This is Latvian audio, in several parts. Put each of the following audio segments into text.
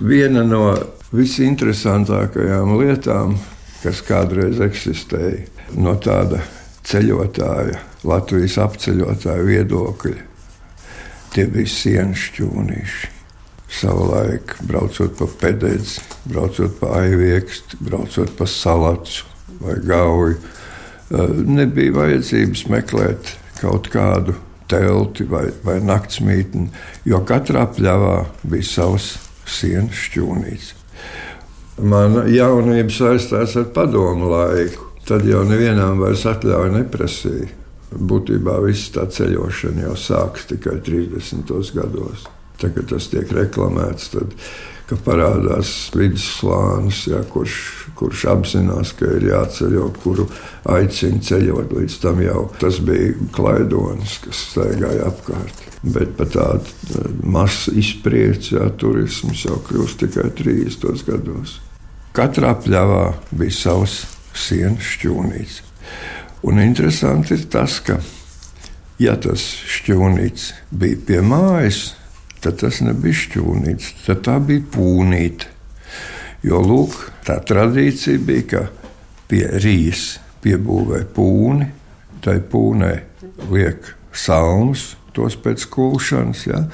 Viena no visinteresantākajām lietām, kas kādreiz eksistēja, no tāda ceļotāja, Latvijas apceļotāja viedokļa, tie bija sienas šķūnīši. Savulaik braucot pa pedēdzi, braucot pa aiviekstu, braucot pa salacu vai gauju, eh, nebija vajadzības meklēt kaut kādu telti vai, vai naktsmītni, jo katrā pļavā bija savs sienas šķūnīts. Mana jaunība saistās ar padomu laiku. Tad jau nevienam vairs atļauja neprasīja. Būtībā viss tā ceļošana jau sākas tikai 30. gados. Tagad tas tiek reklamēts, tad, kad parādās vidusslānis, ja, kurš, kurš apzinās, ka ir jāceļo, kuru aicina ceļot. Līdz tam jau tas bija klaidonis, kas staigāja apkārt. Bet par tādu eh, masu izprieci, ja turisms jau kļūst tikai 30 gados. Katrā pļavā bija savs sienas šķūnīts. Un interesanti ir tas, ka, ja tas šķūnīts bija pie mājas, tad tas nebija šķūnīts, tad tā bija pūnīte. Jo lūk, tā tradīcija bija, ka pie rījas piebūvē pūni, tai pūnē liek salmus, tos pēc kūšanas. Ja?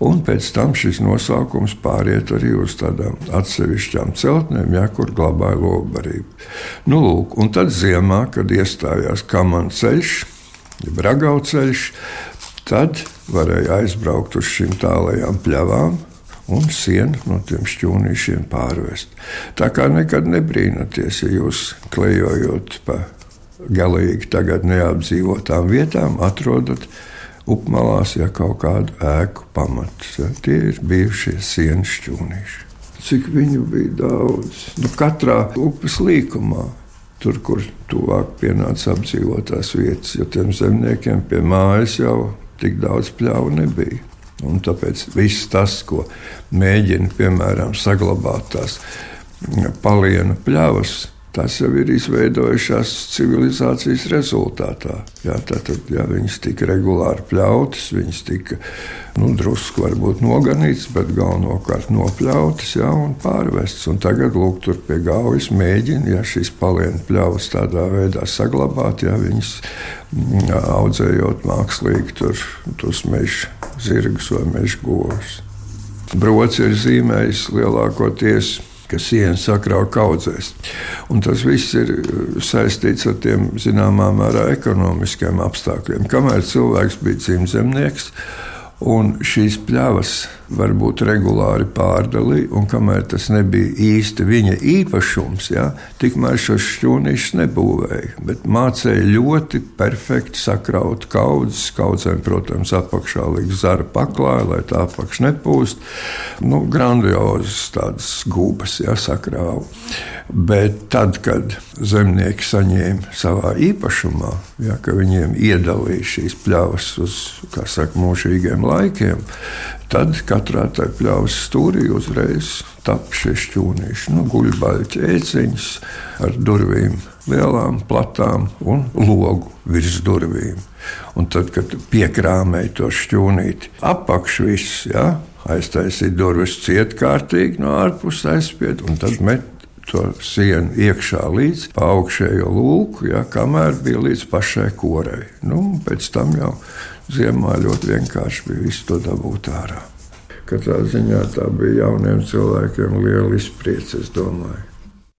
Un pēc tam šis nosaukums pāriet arī uz tādām atsevišķām celtnēm, ja, kur glabāja lobarību. Nu, lūk, un tad ziemā, kad iestājās kamana ceļš, jeb ragau ceļš, tad varēja aizbraukt uz šīm tālajām pļavām un sienu no tiem šķūnīšiem pārvest. Tā kā nekad nebrīnaties, ja jūs klejojot pa galīgi tagad neapdzīvotām vietām, atrodat upmalās ja kaut kādu ēku pamatus. Ja, tie ir bijušie sienas šķūnīši. Cik viņu bija daudz? Nu, katrā upes līkumā. Tur, kur tuvāk pienāca apdzīvotās vietas, jo tiem zemniekiem pie mājas jau tik daudz pļauju nebija. Un tāpēc viss tas, ko mēģina, piemēram, saglabāt tās palienu pļavas, Tas jau ir izveidojušās civilizācijas rezultātā. Jā, tātad, ja viņas tika regulāri pļautas, viņas tika nu, drusku varbūt noganītas, bet galvenokārt nopļautas jā, un pārvestas. Un tagad, lūk, tur pie gaujas mēģina ja šīs palienu pļavas tādā veidā saglabāt, ja viņas mm, audzējot mākslīgi tur, tos meža zirgus vai meža govs. Brods ir zīmējis lielākoties ka siena sakrauj kaudzēs. Un tas viss ir uh, saistīts ar tiem zināmā mērā ekonomiskiem apstākļiem. Kamēr cilvēks bija dzimzemnieks, un šīs pļavas varbūt regulāri pārdalīja, un kamēr tas nebija īsti viņa īpašums, ja, tikmēr šos šķūnīšus nebūvēja. Bet mācīja ļoti perfekti sakraut kaudzes. Kaudzēm, protams, apakšā likt zara paklāja, lai tā apakš nepūst. Nu, grandiozas tādas gūbas, ja sakrāva. Bet tad, kad zemnieki saņēma savā īpašumā, ja, ka viņiem iedalīja šīs pļavas uz saka, mūžīgiem laikiem, Tad katrā tajā pļaus stūrī uzreiz tapu šie šķūnīši. Nu, guļbaļķi ēciņas ar durvīm lielām, platām un logu virs durvīm. Un tad, kad piekrāmēja to šķūnīti, apakš viss, ja, aiztaisīja durvis cietkārtīgi no ārpuses aizspied un tad met to sienu iekšā līdz augšējo lūku, ja, kamēr bija līdz pašai korei. Nu, pēc tam jau Ziemā ļoti vienkārši bija visu to dabūt ārā. Katrā ziņā tā bija jauniem cilvēkiem liela izpriece, es domāju.